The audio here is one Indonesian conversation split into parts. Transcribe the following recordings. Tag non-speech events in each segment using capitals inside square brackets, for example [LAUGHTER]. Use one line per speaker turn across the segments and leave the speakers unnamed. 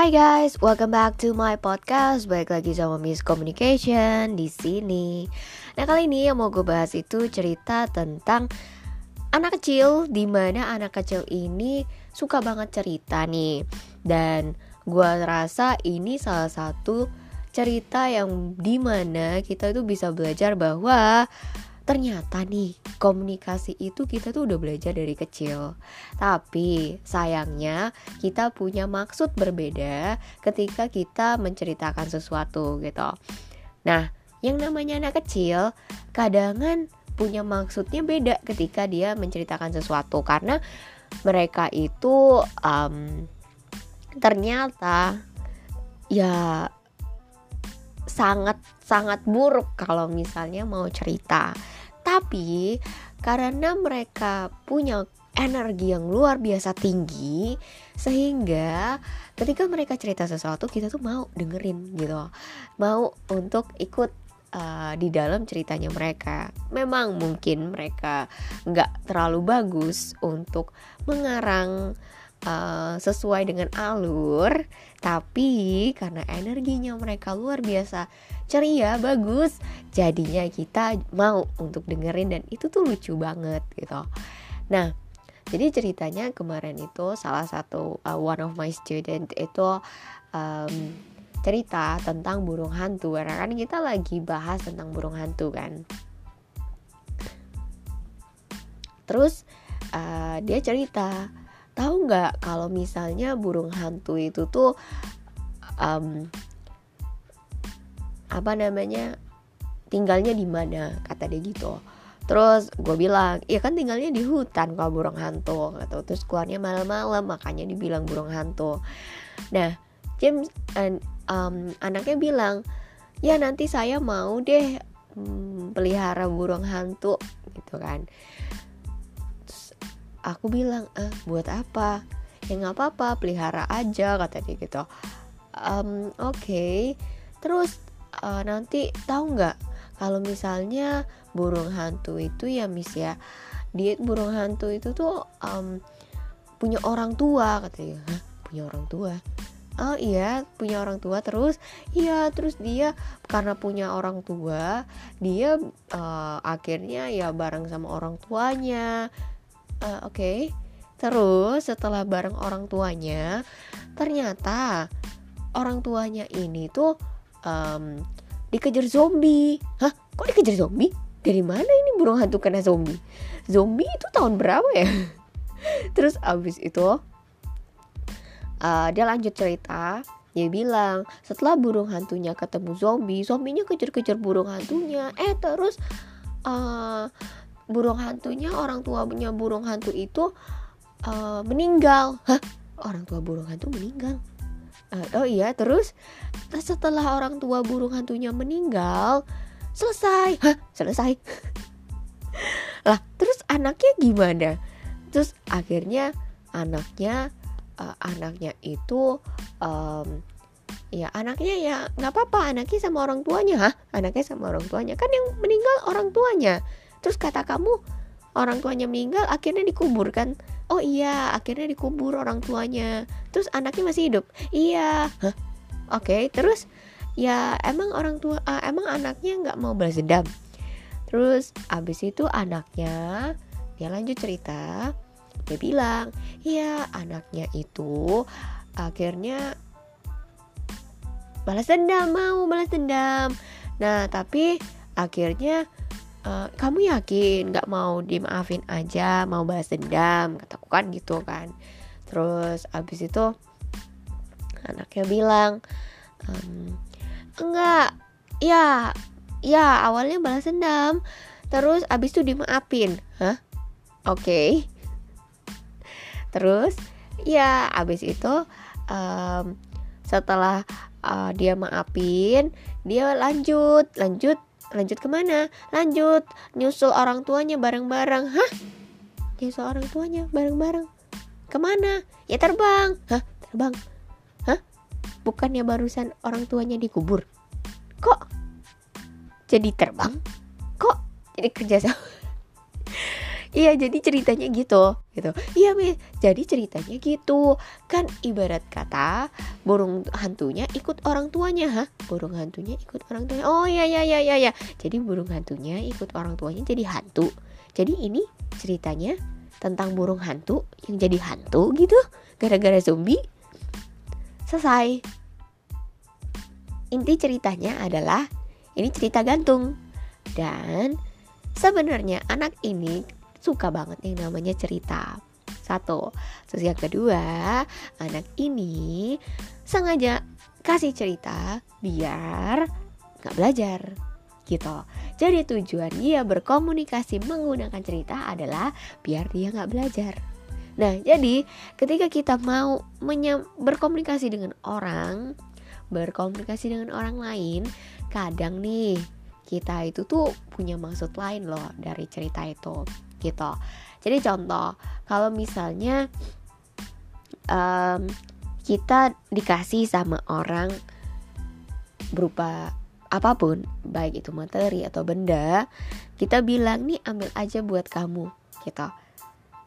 Hai guys, welcome back to my podcast. Baik lagi sama Miss Communication di sini. Nah kali ini yang mau gue bahas itu cerita tentang anak kecil, di mana anak kecil ini suka banget cerita nih. Dan gue rasa ini salah satu cerita yang di mana kita itu bisa belajar bahwa ternyata nih komunikasi itu kita tuh udah belajar dari kecil. Tapi sayangnya kita punya maksud berbeda ketika kita menceritakan sesuatu gitu. Nah, yang namanya anak kecil kadangan punya maksudnya beda ketika dia menceritakan sesuatu karena mereka itu um, ternyata ya sangat sangat buruk kalau misalnya mau cerita tapi karena mereka punya energi yang luar biasa tinggi sehingga ketika mereka cerita sesuatu kita tuh mau dengerin gitu mau untuk ikut uh, di dalam ceritanya mereka. Memang mungkin mereka nggak terlalu bagus untuk mengarang uh, sesuai dengan alur tapi karena energinya mereka luar biasa ceria bagus jadinya kita mau untuk dengerin dan itu tuh lucu banget gitu. Nah jadi ceritanya kemarin itu salah satu uh, one of my student itu um, cerita tentang burung hantu. Karena kan kita lagi bahas tentang burung hantu kan. Terus uh, dia cerita tahu nggak kalau misalnya burung hantu itu tuh um, apa namanya tinggalnya di mana? Kata dia gitu. Terus gue bilang ya kan tinggalnya di hutan kalau burung hantu gitu terus keluarnya malam-malam makanya dibilang burung hantu. Nah James and, um, anaknya bilang ya nanti saya mau deh hmm, pelihara burung hantu gitu kan aku bilang eh buat apa? Ya nggak apa-apa pelihara aja kata dia gitu. Um, oke okay. terus uh, nanti tahu nggak kalau misalnya burung hantu itu ya miss ya dia burung hantu itu tuh um, punya orang tua katanya Hah, punya orang tua? Oh iya punya orang tua terus? Iya terus dia karena punya orang tua dia uh, akhirnya ya bareng sama orang tuanya uh, oke. Okay. terus setelah bareng orang tuanya ternyata orang tuanya ini tuh um, dikejar zombie. Hah? Kok dikejar zombie? Dari mana ini burung hantu kena zombie? Zombie itu tahun berapa ya? [LAUGHS] Terus abis itu uh, dia lanjut cerita. Dia bilang setelah burung hantunya ketemu zombie zombinya kejar-kejar burung hantunya. Eh terus uh, burung hantunya orang tua punya burung hantu itu uh, meninggal. Hah? Orang tua burung hantu meninggal? Uh, oh iya terus? Setelah orang tua burung hantunya meninggal selesai. Hah? Selesai. [LAUGHS] Lah terus anaknya gimana? Terus akhirnya anaknya uh, anaknya itu um, ya anaknya ya nggak apa-apa anaknya sama orang tuanya. Hah? Anaknya sama orang tuanya. Kan yang meninggal orang tuanya terus kata kamu orang tuanya meninggal akhirnya dikubur kan? Oh iya akhirnya dikubur orang tuanya. Terus anaknya masih hidup? Iya. Oke okay, terus? Ya emang orang tua uh, emang anaknya nggak mau balas dendam? Terus abis itu anaknya dia lanjut cerita. Dia bilang iya anaknya itu akhirnya balas dendam mau balas dendam. Nah tapi akhirnya uh, kamu yakin nggak mau dimaafin aja mau balas dendam? Kataku kan gitu kan. Terus abis itu anaknya bilang ehm, enggak ya ya awalnya balas dendam terus abis itu dimaafin. Hah? Oke. Okay. terus ya abis itu um, setelah uh, dia maafin dia lanjut lanjut lanjut ke mana lanjut. Nyusul orang tuanya bareng-bareng. Hah? Nyusul orang tuanya bareng-bareng. Ke mana ya terbang. Hah? Terbang. Hah? Bukannya barusan orang tuanya dikubur? Kok? Jadi terbang? Kok? Jadi kerja sama iya jadi ceritanya gitu gitu. Iya mi. Jadi ceritanya gitu. Kan ibarat kata burung hantunya ikut orang tuanya ha burung hantunya ikut orang tuanya. Oh iya iya iya iya ya. jadi burung hantunya ikut orang tuanya jadi hantu. Jadi ini ceritanya tentang burung hantu yang jadi hantu gitu gara-gara zombie. Selesai. Inti ceritanya adalah ini cerita gantung. Dan sebenarnya anak ini suka banget yang namanya cerita. Satu. Terus yang kedua anak ini sengaja kasih cerita biar nggak belajar gitu. Jadi tujuan dia berkomunikasi menggunakan cerita adalah biar dia nggak belajar. Nah jadi ketika kita mau berkomunikasi dengan orang berkomunikasi dengan orang lain kadang nih kita itu tuh punya maksud lain loh dari cerita itu gitu. Jadi contoh kalau misalnya um, kita dikasih sama orang berupa apa pun baik itu materi atau benda kita bilang nih ambil aja buat kamu gitu.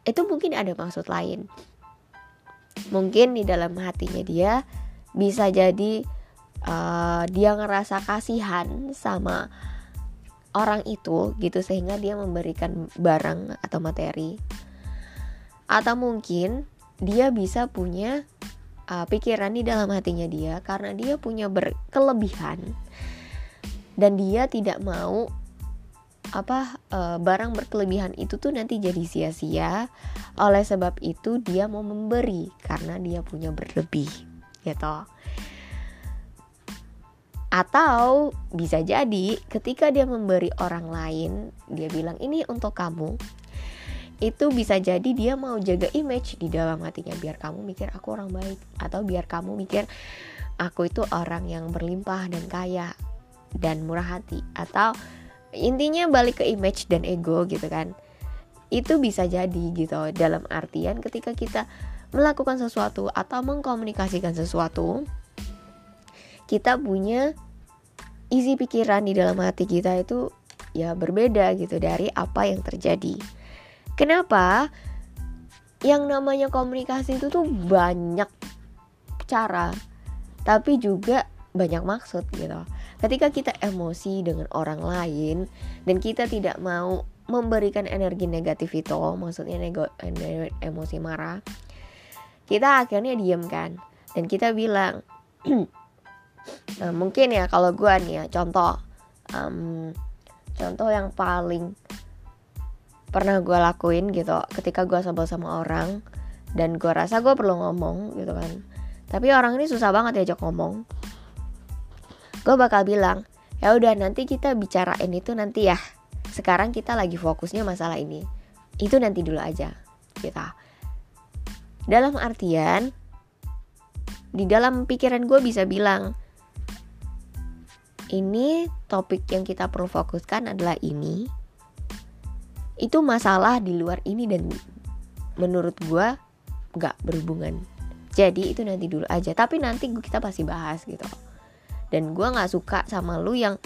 Itu mungkin ada maksud lain. Mungkin di dalam hatinya dia bisa jadi uh, dia ngerasa kasihan sama orang itu gitu sehingga dia memberikan barang atau materi. Atau mungkin dia bisa punya uh, pikiran di dalam hatinya dia karena dia punya berkelebihan. Dan dia tidak mau apa uh, barang berkelebihan itu tuh nanti jadi sia-sia. Oleh sebab itu dia mau memberi karena dia punya berlebih gitu atau bisa jadi ketika dia memberi orang lain, dia bilang ini untuk kamu. Itu bisa jadi dia mau jaga image di dalam hatinya biar kamu mikir aku orang baik atau biar kamu mikir aku itu orang yang berlimpah dan kaya dan murah hati atau intinya balik ke image dan ego gitu kan. Itu bisa jadi gitu dalam artian ketika kita melakukan sesuatu atau mengkomunikasikan sesuatu kita punya isi pikiran di dalam hati kita itu ya berbeda gitu dari apa yang terjadi. Kenapa? Yang namanya komunikasi itu tuh banyak cara, tapi juga banyak maksud gitu. Ketika kita emosi dengan orang lain dan kita tidak mau memberikan energi negatif itu, maksudnya nego, emosi marah, kita akhirnya diem kan, dan kita bilang [CLEARS THROAT] nah, mungkin ya kalau gue nih ya contoh um, contoh yang paling pernah gue lakuin gitu ketika gue sebel sama orang dan gue rasa gue perlu ngomong gitu kan. Tapi orang ini susah banget diajak ngomong. Gue bakal bilang ya udah nanti kita bicarain itu nanti ya. Sekarang kita lagi fokusnya masalah ini. Itu nanti dulu aja kita dalam artian di dalam pikiran gue bisa bilang ini topik yang kita perlu fokuskan adalah ini. Itu masalah di luar ini dan menurut gue nggak berhubungan. Jadi itu nanti dulu aja. Tapi nanti kita pasti bahas gitu. Dan gue nggak suka sama lu yang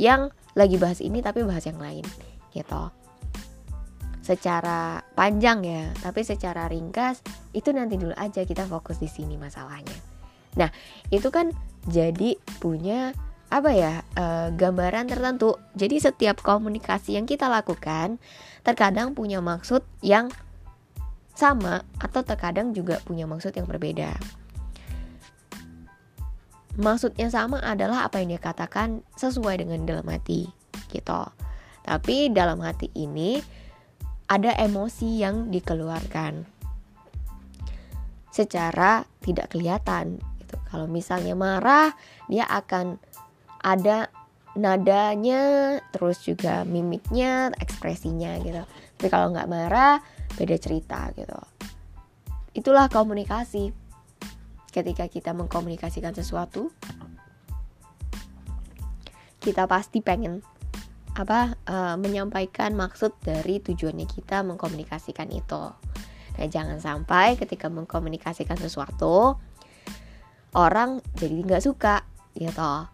yang lagi bahas ini tapi bahas yang lain gitu. Secara panjang ya tapi secara ringkas itu nanti dulu aja kita fokus di sini masalahnya. Nah itu kan jadi punya apa ya uh, gambaran tertentu. Jadi setiap komunikasi yang kita lakukan terkadang punya maksud yang sama atau terkadang juga punya maksud yang berbeda. Maksudnya sama adalah apa yang dia katakan sesuai dengan dalam hati gitu. Tapi dalam hati ini ada emosi yang dikeluarkan secara tidak kelihatan gitu. Kalau misalnya marah, dia akan ada nadanya terus juga mimiknya ekspresinya gitu. Tapi kalau nggak marah beda cerita gitu. Itulah komunikasi. Ketika kita mengkomunikasikan sesuatu kita pasti pengen apa uh, menyampaikan maksud dari tujuannya kita mengkomunikasikan itu. Nah jangan sampai ketika mengkomunikasikan sesuatu orang jadi nggak suka gitu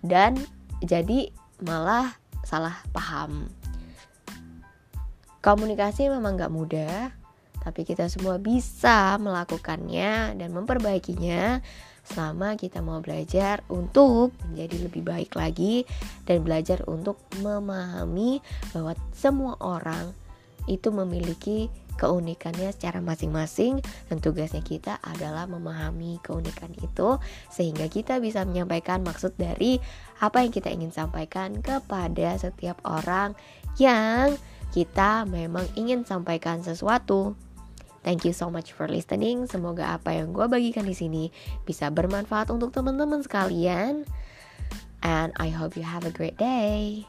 dan jadi malah salah paham. Komunikasi memang gak mudah tapi kita semua bisa melakukannya dan memperbaikinya selama kita mau belajar untuk menjadi lebih baik lagi dan belajar untuk memahami bahwa semua orang itu memiliki keunikannya secara masing-masing dan tugasnya kita adalah memahami keunikan itu sehingga kita bisa menyampaikan maksud dari apa yang kita ingin sampaikan kepada setiap orang yang kita memang ingin sampaikan sesuatu. Thank you so much for listening. Semoga apa yang gue bagikan di sini bisa bermanfaat untuk teman-teman sekalian. And I hope you have a great day.